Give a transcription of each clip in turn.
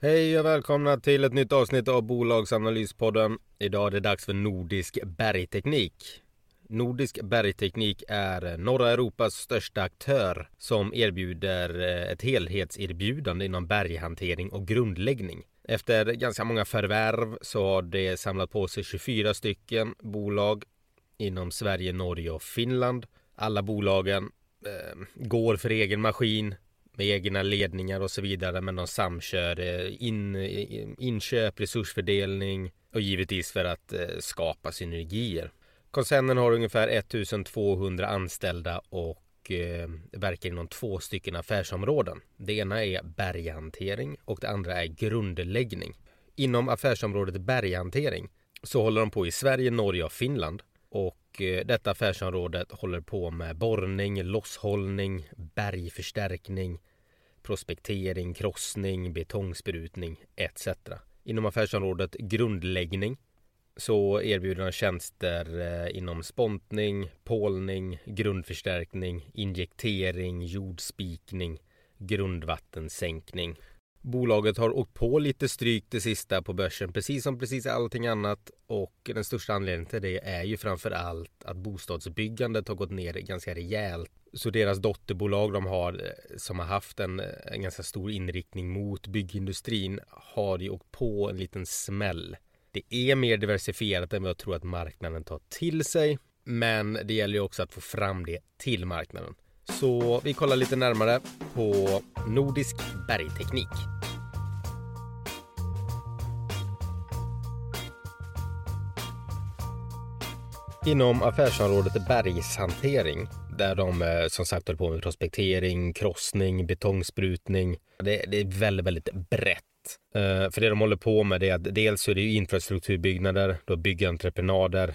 Hej och välkomna till ett nytt avsnitt av Bolagsanalyspodden. Idag är det dags för Nordisk Bergteknik. Nordisk Bergteknik är norra Europas största aktör som erbjuder eh, ett helhetserbjudande inom berghantering och grundläggning. Efter ganska många förvärv så har det samlat på sig 24 stycken bolag inom Sverige, Norge och Finland. Alla bolagen eh, går för egen maskin med egna ledningar och så vidare men de samkör eh, in, inköp, resursfördelning och givetvis för att eh, skapa synergier. Koncernen har ungefär 1200 anställda och eh, verkar inom två stycken affärsområden. Det ena är berghantering och det andra är grundläggning. Inom affärsområdet berghantering så håller de på i Sverige, Norge och Finland och Eh, detta affärsområde håller på med borrning, losshållning, bergförstärkning, prospektering, krossning, betongsprutning etc. Inom affärsområdet grundläggning så erbjuder de tjänster eh, inom spontning, pålning, grundförstärkning, injektering, jordspikning, grundvattensänkning. Bolaget har åkt på lite stryk det sista på börsen, precis som precis allting annat. Och den största anledningen till det är ju framför allt att bostadsbyggandet har gått ner ganska rejält. Så deras dotterbolag de har, eh, som har haft en, eh, en ganska stor inriktning mot byggindustrin, har ju åkt på en liten smäll. Det är mer diversifierat än vad jag tror att marknaden tar till sig. Men det gäller ju också att få fram det till marknaden. Så vi kollar lite närmare på Nordisk bergteknik. Inom affärsområdet bergshantering där de eh, som sagt håller på med prospektering, krossning, betongsprutning. Det, det är väldigt, väldigt brett. Uh, för det de håller på med är att dels så är det infrastrukturbyggnader, då byggentreprenader,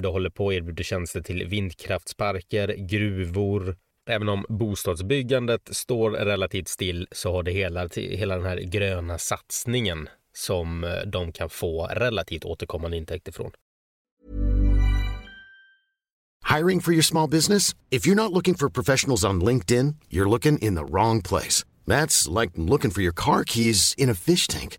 du håller på att erbjuda tjänster till vindkraftsparker, gruvor. Även om bostadsbyggandet står relativt still så har det hela, hela den här gröna satsningen som eh, de kan få relativt återkommande intäkter från. Hiring for your small business? If you're not looking for professionals on LinkedIn, you're looking in the wrong place. That's like looking for your car keys in a fish tank.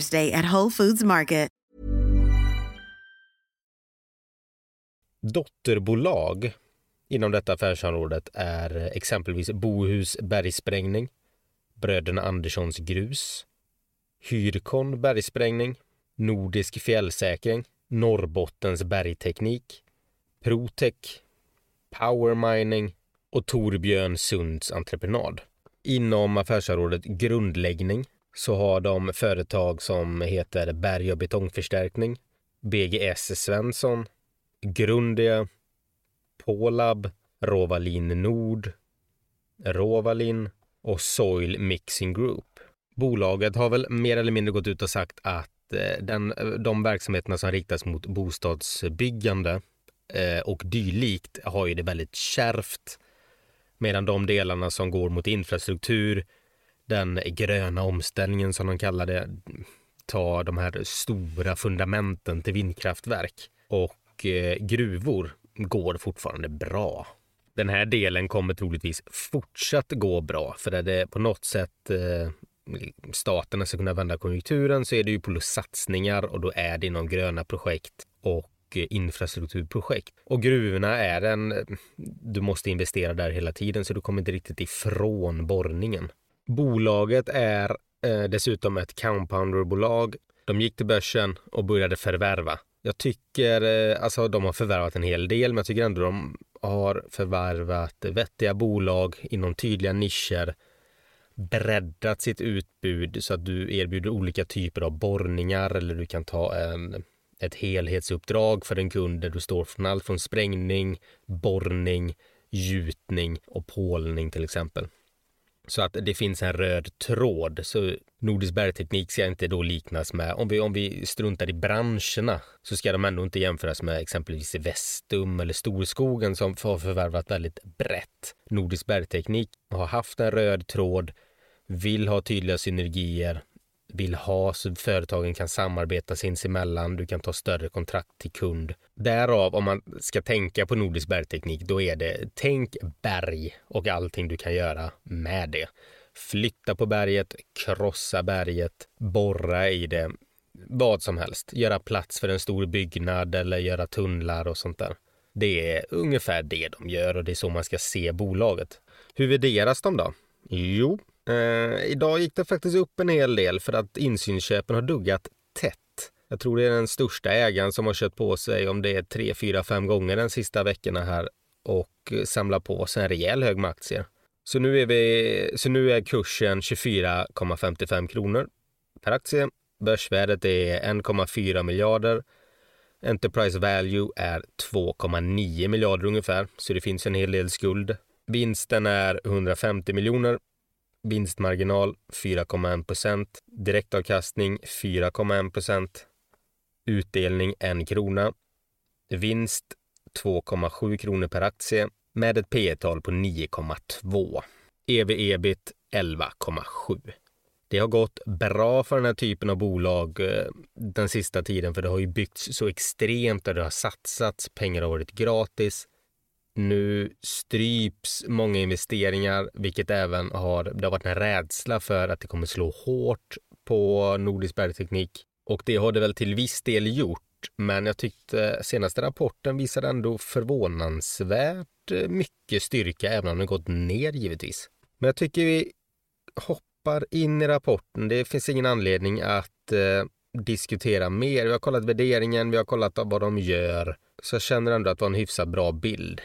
Day at Whole Foods Market. Dotterbolag inom detta affärsområdet är exempelvis Bohus bergsprängning, Bröderna Anderssons grus, Hyrkon bergsprängning, Nordisk fjällsäkring, Norrbottens bergteknik, Protec, Powermining och Torbjörn Sunds entreprenad. Inom affärsområdet grundläggning så har de företag som heter Berg och betongförstärkning, BGS Svensson, Grundia, Polab, Rovalin Nord, Rovalin och Soil Mixing Group. Bolaget har väl mer eller mindre gått ut och sagt att eh, den, de verksamheterna som riktas mot bostadsbyggande eh, och dylikt har ju det väldigt kärvt. Medan de delarna som går mot infrastruktur, den gröna omställningen som de kallar det, ta de här stora fundamenten till vindkraftverk och eh, gruvor går fortfarande bra. Den här delen kommer troligtvis fortsatt gå bra för är det på något sätt eh, staterna ska kunna vända konjunkturen så är det ju på satsningar och då är det inom gröna projekt och eh, infrastrukturprojekt. Och gruvorna är en, du måste investera där hela tiden så du kommer inte riktigt ifrån borrningen. Bolaget är eh, dessutom ett compounderbolag. De gick till börsen och började förvärva. Jag tycker, eh, alltså de har förvärvat en hel del, men jag tycker ändå de har förvärvat vettiga bolag inom tydliga nischer breddat sitt utbud så att du erbjuder olika typer av borrningar eller du kan ta en, ett helhetsuppdrag för en kund där du står från allt från sprängning, borrning, gjutning och pålning till exempel. Så att det finns en röd tråd. Så Nordisk bergteknik ska inte då liknas med, om vi, om vi struntar i branscherna, så ska de ändå inte jämföras med exempelvis Vestum eller Storskogen som har förvärvat väldigt brett. Nordisk bergteknik har haft en röd tråd, vill ha tydliga synergier, vill ha så företagen kan samarbeta sinsemellan, du kan ta större kontrakt till kund. Därav, om man ska tänka på nordisk bergteknik, då är det tänk berg och allting du kan göra med det. Flytta på berget, krossa berget, borra i det, vad som helst. Göra plats för en stor byggnad eller göra tunnlar och sånt där. Det är ungefär det de gör och det är så man ska se bolaget. Hur värderas de då? Jo, Eh, idag gick det faktiskt upp en hel del för att insynsköpen har duggat tätt. Jag tror det är den största ägaren som har kört på sig om det är tre, fyra, fem gånger de sista veckorna här och samlar på sig en rejäl hög med aktier. Så nu är, vi, så nu är kursen 24,55 kronor per aktie. Börsvärdet är 1,4 miljarder. Enterprise value är 2,9 miljarder ungefär, så det finns en hel del skuld. Vinsten är 150 miljoner vinstmarginal 4,1 procent, direktavkastning 4,1 procent, utdelning 1 krona, vinst 2,7 kronor per aktie med ett P tal på 9,2. EV-ebit 11,7. Det har gått bra för den här typen av bolag eh, den sista tiden för det har ju byggts så extremt och det har satsats, pengar har varit gratis nu stryps många investeringar, vilket även har, det har varit en rädsla för att det kommer slå hårt på Nordisk bergteknik. Och det har det väl till viss del gjort, men jag tyckte senaste rapporten visade ändå förvånansvärt eh, mycket styrka, även om den gått ner givetvis. Men jag tycker vi hoppar in i rapporten. Det finns ingen anledning att eh, diskutera mer. Vi har kollat värderingen, vi har kollat vad de gör. Så jag känner ändå att det var en hyfsat bra bild.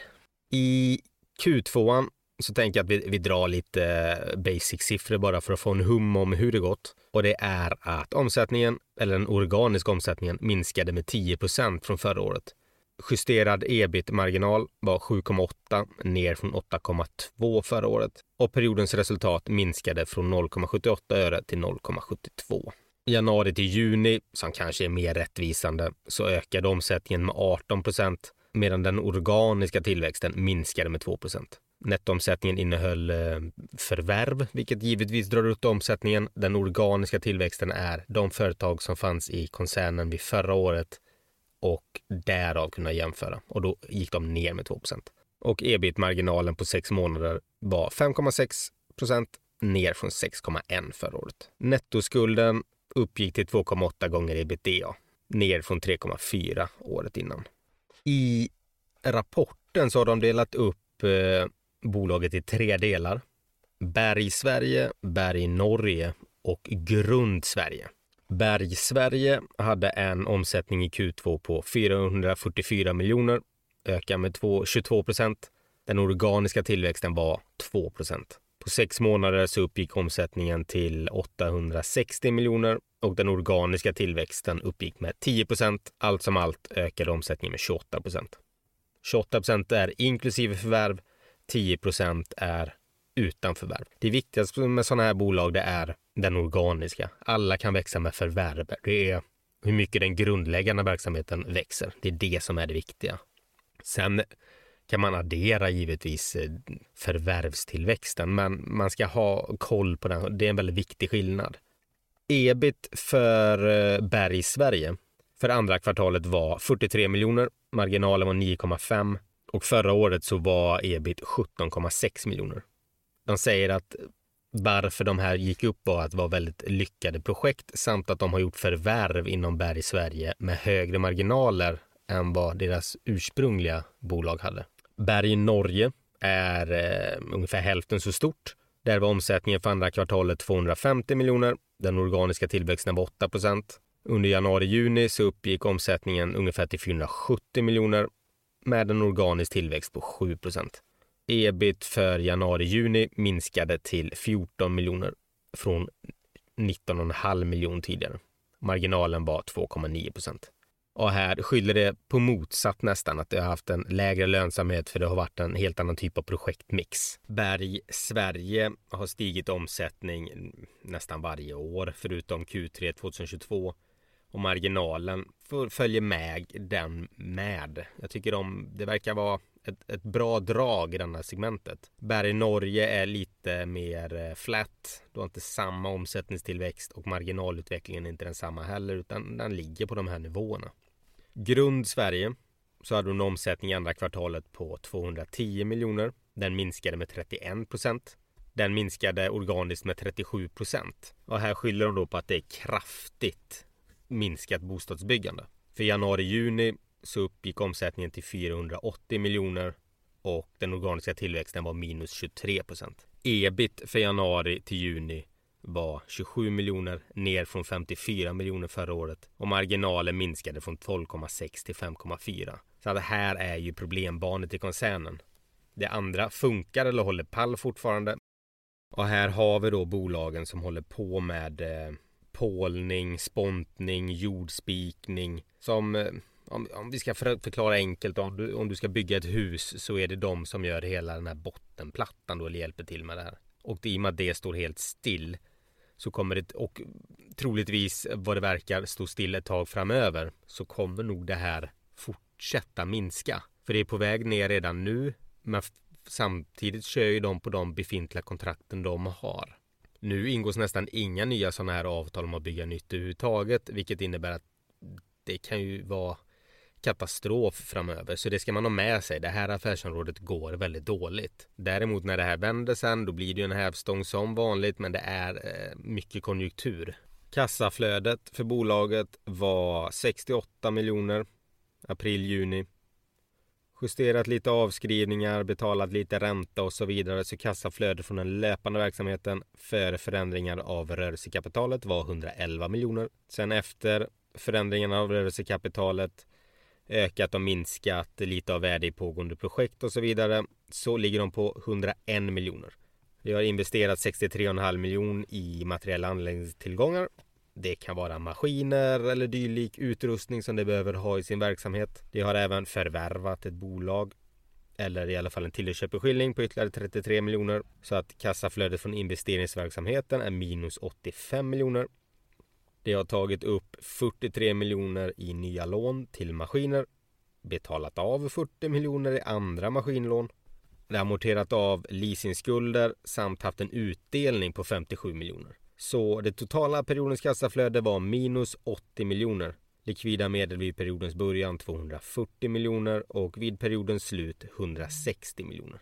I Q2 så tänker jag att vi, vi drar lite eh, basic-siffror bara för att få en hum om hur det gått. Och det är att omsättningen, eller den organiska omsättningen, minskade med 10% från förra året. Justerad ebit-marginal var 7,8 ner från 8,2 förra året och periodens resultat minskade från 0,78 öre till 0,72. Januari till juni, som kanske är mer rättvisande, så ökade omsättningen med 18 medan den organiska tillväxten minskade med 2% Nettoomsättningen innehöll eh, förvärv, vilket givetvis drar upp omsättningen. Den organiska tillväxten är de företag som fanns i koncernen vid förra året och därav kunna jämföra och då gick de ner med 2 Och ebit-marginalen på sex månader var 5,6 procent ner från 6,1 förra året. Nettoskulden uppgick till 2,8 gånger ebitda, ner från 3,4 året innan. I rapporten så har de delat upp eh, bolaget i tre delar. Berg Sverige, Berg Norge och Grund Sverige. Berg Sverige hade en omsättning i Q2 på 444 miljoner, ökar med 22 procent. Den organiska tillväxten var 2 procent. På sex månader så uppgick omsättningen till 860 miljoner och den organiska tillväxten uppgick med 10 procent. Allt som allt ökade omsättningen med 28 procent. 28 procent är inklusive förvärv, 10 procent är utan förvärv. Det viktigaste med sådana här bolag det är den organiska. Alla kan växa med förvärv. Det är hur mycket den grundläggande verksamheten växer. Det är det som är det viktiga. Sen kan man addera givetvis eh, förvärvstillväxten, men man ska ha koll på den. Det är en väldigt viktig skillnad. Ebit för eh, Berg Sverige för andra kvartalet var 43 miljoner. Marginalen var 9,5. Och förra året så var ebit 17,6 miljoner. De säger att varför de här gick upp var att det var väldigt lyckade projekt samt att de har gjort förvärv inom Berg Sverige med högre marginaler än vad deras ursprungliga bolag hade. Berg Norge är eh, ungefär hälften så stort. Där var omsättningen för andra kvartalet 250 miljoner. Den organiska tillväxten var 8 procent. Under januari-juni så uppgick omsättningen ungefär till 470 miljoner med en organisk tillväxt på 7 procent. Ebit för januari-juni minskade till 14 miljoner från 19,5 miljon tidigare. Marginalen var 2,9 procent. Och här skyller det på motsatt nästan, att det har haft en lägre lönsamhet för det har varit en helt annan typ av projektmix. Berg Sverige har stigit omsättning nästan varje år förutom Q3 2022 och marginalen följer med den med. Jag tycker de, det verkar vara ett, ett bra drag i det här segmentet. Berg Norge är lite mer eh, flat. Du har inte samma omsättningstillväxt och marginalutvecklingen är inte densamma heller utan den ligger på de här nivåerna. Grund Sverige så hade hon omsättning i andra kvartalet på 210 miljoner. Den minskade med 31 procent. Den minskade organiskt med 37 procent. Och här skyller de då på att det är kraftigt minskat bostadsbyggande. För januari-juni så uppgick omsättningen till 480 miljoner och den organiska tillväxten var minus 23 procent. Ebit för januari till juni var 27 miljoner ner från 54 miljoner förra året och marginalen minskade från 12,6 till 5,4. Så det här är ju problembarnet i koncernen. Det andra funkar eller håller pall fortfarande. Och här har vi då bolagen som håller på med eh, pålning, spontning, jordspikning som eh, om, om vi ska förklara enkelt om du, om du ska bygga ett hus så är det de som gör hela den här bottenplattan då eller hjälper till med det här. Och i och med att det står helt still så kommer det och troligtvis vad det verkar stå still ett tag framöver så kommer nog det här fortsätta minska. För det är på väg ner redan nu men samtidigt kör ju de på de befintliga kontrakten de har. Nu ingås nästan inga nya sådana här avtal om att bygga nytt överhuvudtaget vilket innebär att det kan ju vara katastrof framöver. Så det ska man ha med sig. Det här affärsområdet går väldigt dåligt. Däremot när det här vänder sen då blir det en hävstång som vanligt men det är eh, mycket konjunktur. Kassaflödet för bolaget var 68 miljoner april-juni. Justerat lite avskrivningar, betalat lite ränta och så vidare så kassaflödet från den löpande verksamheten före förändringar av rörelsekapitalet var 111 miljoner. Sen efter förändringarna av rörelsekapitalet ökat och minskat lite av värde i pågående projekt och så vidare så ligger de på 101 miljoner. Vi har investerat 63,5 miljoner i materiella anläggningstillgångar. Det kan vara maskiner eller dylik utrustning som de behöver ha i sin verksamhet. De har även förvärvat ett bolag eller i alla fall en tilläggsköpeskilling på ytterligare 33 miljoner så att kassaflödet från investeringsverksamheten är minus 85 miljoner det har tagit upp 43 miljoner i nya lån till maskiner, betalat av 40 miljoner i andra maskinlån, det har amorterat av leasingskulder samt haft en utdelning på 57 miljoner. Så det totala periodens kassaflöde var minus 80 miljoner. Likvida medel vid periodens början 240 miljoner och vid periodens slut 160 miljoner.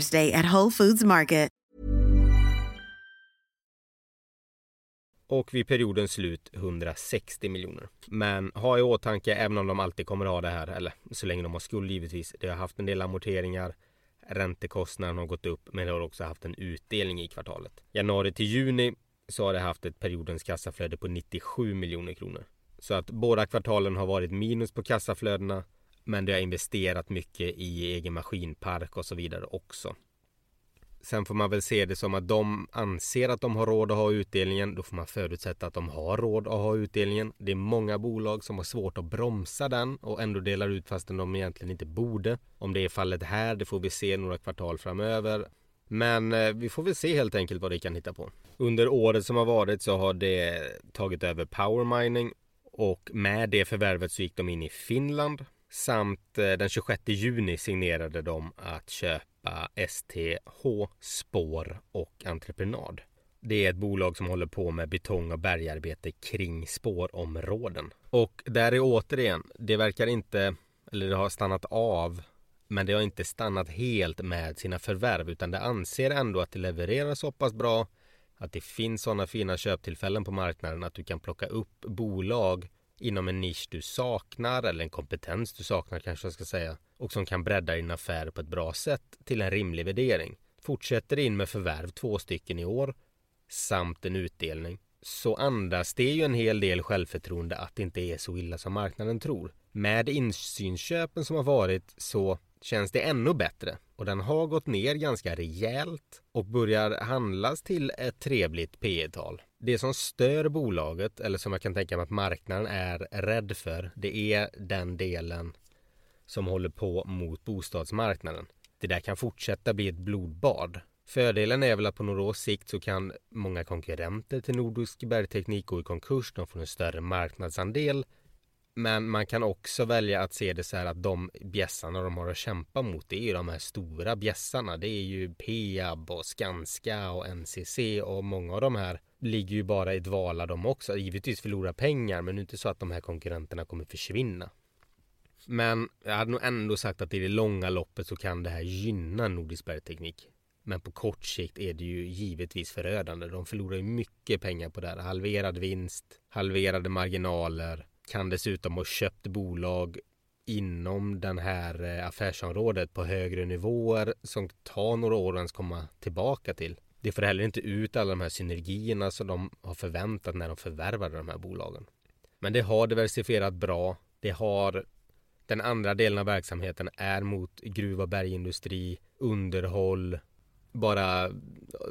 Day at Whole Foods Market. och vid periodens slut 160 miljoner. Men ha i åtanke, även om de alltid kommer ha det här, eller så länge de har skuld givetvis, det har haft en del amorteringar, räntekostnaden har gått upp, men det har också haft en utdelning i kvartalet. Januari till juni så har det haft ett periodens kassaflöde på 97 miljoner kronor. Så att båda kvartalen har varit minus på kassaflödena, men det har investerat mycket i egen maskinpark och så vidare också. Sen får man väl se det som att de anser att de har råd att ha utdelningen. Då får man förutsätta att de har råd att ha utdelningen. Det är många bolag som har svårt att bromsa den och ändå delar ut fastän de egentligen inte borde. Om det är fallet här, det får vi se några kvartal framöver. Men eh, vi får väl se helt enkelt vad det kan hitta på. Under året som har varit så har det tagit över Power Mining och med det förvärvet så gick de in i Finland samt eh, den 26 juni signerade de att köpa STH Spår och Entreprenad. Det är ett bolag som håller på med betong och bergarbete kring spårområden. Och där är återigen, det verkar inte, eller det har stannat av, men det har inte stannat helt med sina förvärv utan det anser ändå att det levererar så pass bra att det finns sådana fina köptillfällen på marknaden att du kan plocka upp bolag inom en nisch du saknar eller en kompetens du saknar kanske jag ska säga och som kan bredda din affär på ett bra sätt till en rimlig värdering. Fortsätter in med förvärv två stycken i år samt en utdelning så andas det ju en hel del självförtroende att det inte är så illa som marknaden tror. Med insynsköpen som har varit så känns det ännu bättre och den har gått ner ganska rejält och börjar handlas till ett trevligt P tal det som stör bolaget eller som jag kan tänka mig att marknaden är rädd för det är den delen som håller på mot bostadsmarknaden. Det där kan fortsätta bli ett blodbad. Fördelen är väl att på några års sikt så kan många konkurrenter till Nordisk bergteknik gå i konkurs. De får en större marknadsandel men man kan också välja att se det så här att de bjässarna de har att kämpa mot det är ju de här stora bjässarna. Det är ju Peab och Skanska och NCC och många av de här ligger ju bara i dvala de också. Givetvis förlorar pengar men det är inte så att de här konkurrenterna kommer försvinna. Men jag hade nog ändå sagt att i det långa loppet så kan det här gynna Nordisk bergteknik. Men på kort sikt är det ju givetvis förödande. De förlorar ju mycket pengar på det här. Halverad vinst, halverade marginaler kan dessutom ha köpt bolag inom den här eh, affärsområdet på högre nivåer som tar några år att ens komma tillbaka till. Det får heller inte ut alla de här synergierna som de har förväntat när de förvärvade de här bolagen. Men det har diversifierat bra. Det har den andra delen av verksamheten är mot gruv och bergindustri, underhåll, bara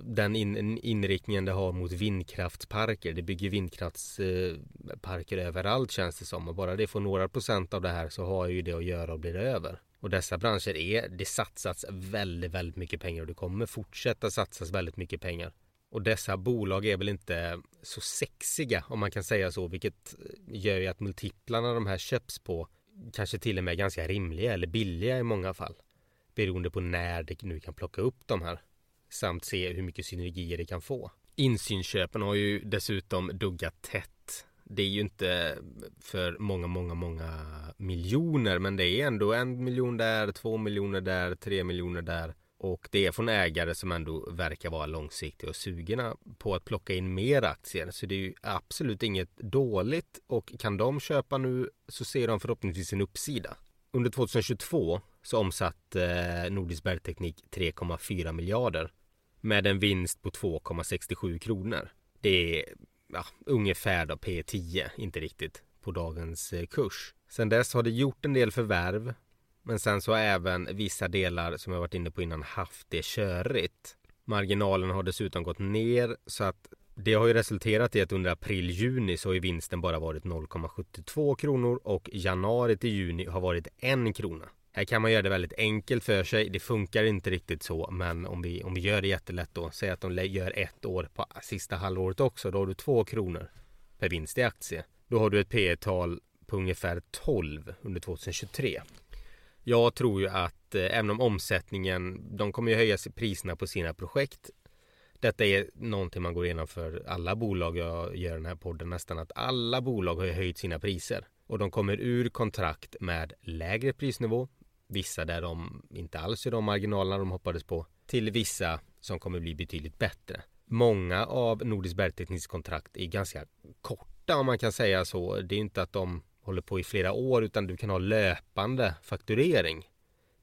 den in, inriktningen det har mot vindkraftsparker. Det bygger vindkraftsparker eh, överallt känns det som. Och bara det får några procent av det här så har ju det att göra och blir över. Och dessa branscher är, det satsats väldigt, väldigt mycket pengar och det kommer fortsätta satsas väldigt mycket pengar. Och dessa bolag är väl inte så sexiga om man kan säga så, vilket eh, gör ju att multiplarna de här köps på kanske till och med ganska rimliga eller billiga i många fall. Beroende på när det nu kan plocka upp de här samt se hur mycket synergier det kan få. Insynsköpen har ju dessutom duggat tätt. Det är ju inte för många, många, många miljoner, men det är ändå en miljon där, två miljoner där, tre miljoner där. Och det är från ägare som ändå verkar vara långsiktiga och sugna på att plocka in mer aktier. Så det är ju absolut inget dåligt och kan de köpa nu så ser de förhoppningsvis en uppsida. Under 2022 så omsatte eh, Nordisk Bergteknik 3,4 miljarder med en vinst på 2,67 kronor. Det är ja, ungefär då P10, inte riktigt på dagens eh, kurs. Sen dess har det gjort en del förvärv men sen så har även vissa delar som jag varit inne på innan haft det körigt. Marginalen har dessutom gått ner så att det har ju resulterat i att under april-juni så har vinsten bara varit 0,72 kronor och januari till juni har varit 1 krona. Här kan man göra det väldigt enkelt för sig. Det funkar inte riktigt så, men om vi, om vi gör det jättelätt då. Säg att de gör ett år på sista halvåret också. Då har du två kronor per vinst i aktie. Då har du ett P tal på ungefär 12 under 2023. Jag tror ju att eh, även om omsättningen, de kommer ju höja priserna på sina projekt. Detta är någonting man går igenom för alla bolag jag gör den här podden nästan att alla bolag har höjt sina priser och de kommer ur kontrakt med lägre prisnivå. Vissa där de inte alls är de marginalerna de hoppades på till vissa som kommer bli betydligt bättre. Många av Nordisk bergteknisk kontrakt är ganska korta om man kan säga så. Det är inte att de håller på i flera år utan du kan ha löpande fakturering.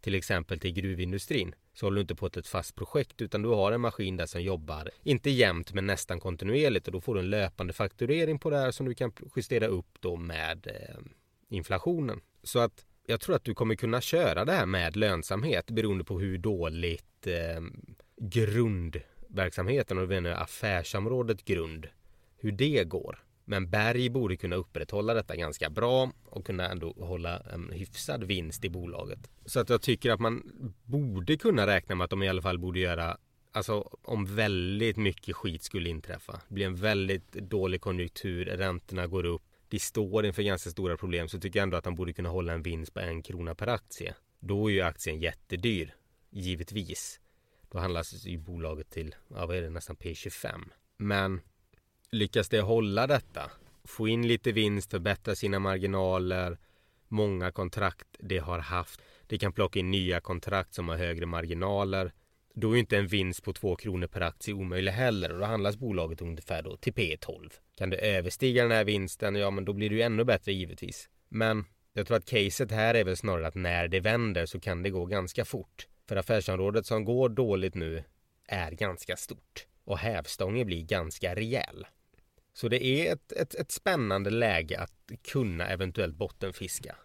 Till exempel till gruvindustrin. Så håller du inte på ett fast projekt utan du har en maskin där som jobbar, inte jämnt men nästan kontinuerligt och då får du en löpande fakturering på det här som du kan justera upp då med eh, inflationen. Så att jag tror att du kommer kunna köra det här med lönsamhet beroende på hur dåligt eh, grundverksamheten och affärsområdet grund, hur det går. Men Berg borde kunna upprätthålla detta ganska bra och kunna ändå hålla en hyfsad vinst i bolaget. Så att jag tycker att man borde kunna räkna med att de i alla fall borde göra Alltså om väldigt mycket skit skulle inträffa. Det blir en väldigt dålig konjunktur, räntorna går upp. De står inför ganska stora problem så tycker jag ändå att han borde kunna hålla en vinst på en krona per aktie. Då är ju aktien jättedyr. Givetvis. Då handlas ju bolaget till, ja vad är det, nästan P25. Men lyckas det hålla detta, få in lite vinst, förbättra sina marginaler, många kontrakt det har haft. Det kan plocka in nya kontrakt som har högre marginaler. Då är inte en vinst på 2 kronor per aktie omöjlig heller och då handlas bolaget ungefär då till P12. Kan du överstiga den här vinsten, ja men då blir det ju ännu bättre givetvis. Men jag tror att caset här är väl snarare att när det vänder så kan det gå ganska fort. För affärsområdet som går dåligt nu är ganska stort och hävstången blir ganska rejäl. Så det är ett, ett, ett spännande läge att kunna eventuellt bottenfiska.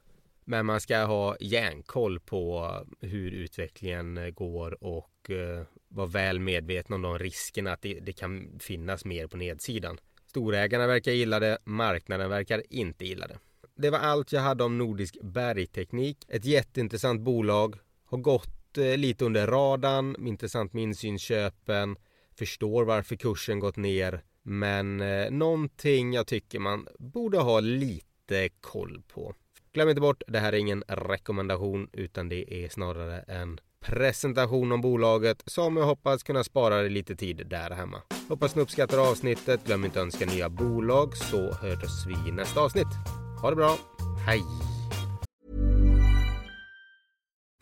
Men man ska ha järnkoll på hur utvecklingen går och eh, vara väl medveten om de riskerna att det, det, kan finnas mer på nedsidan. Storägarna verkar gilla det, marknaden verkar inte gilla det. Det var allt jag hade om Nordisk Bergteknik. Ett jätteintressant bolag. Har gått eh, lite under radarn, intressant med insynsköpen. Förstår varför kursen gått ner. Men eh, någonting jag tycker man borde ha lite koll på. Glöm inte bort, det här är ingen rekommendation utan det är snarare en presentation om bolaget som jag hoppas kunna spara dig lite tid där hemma. Hoppas ni uppskattar avsnittet. Glöm inte att önska nya bolag så hörs vi i nästa avsnitt. Ha det bra. Hej!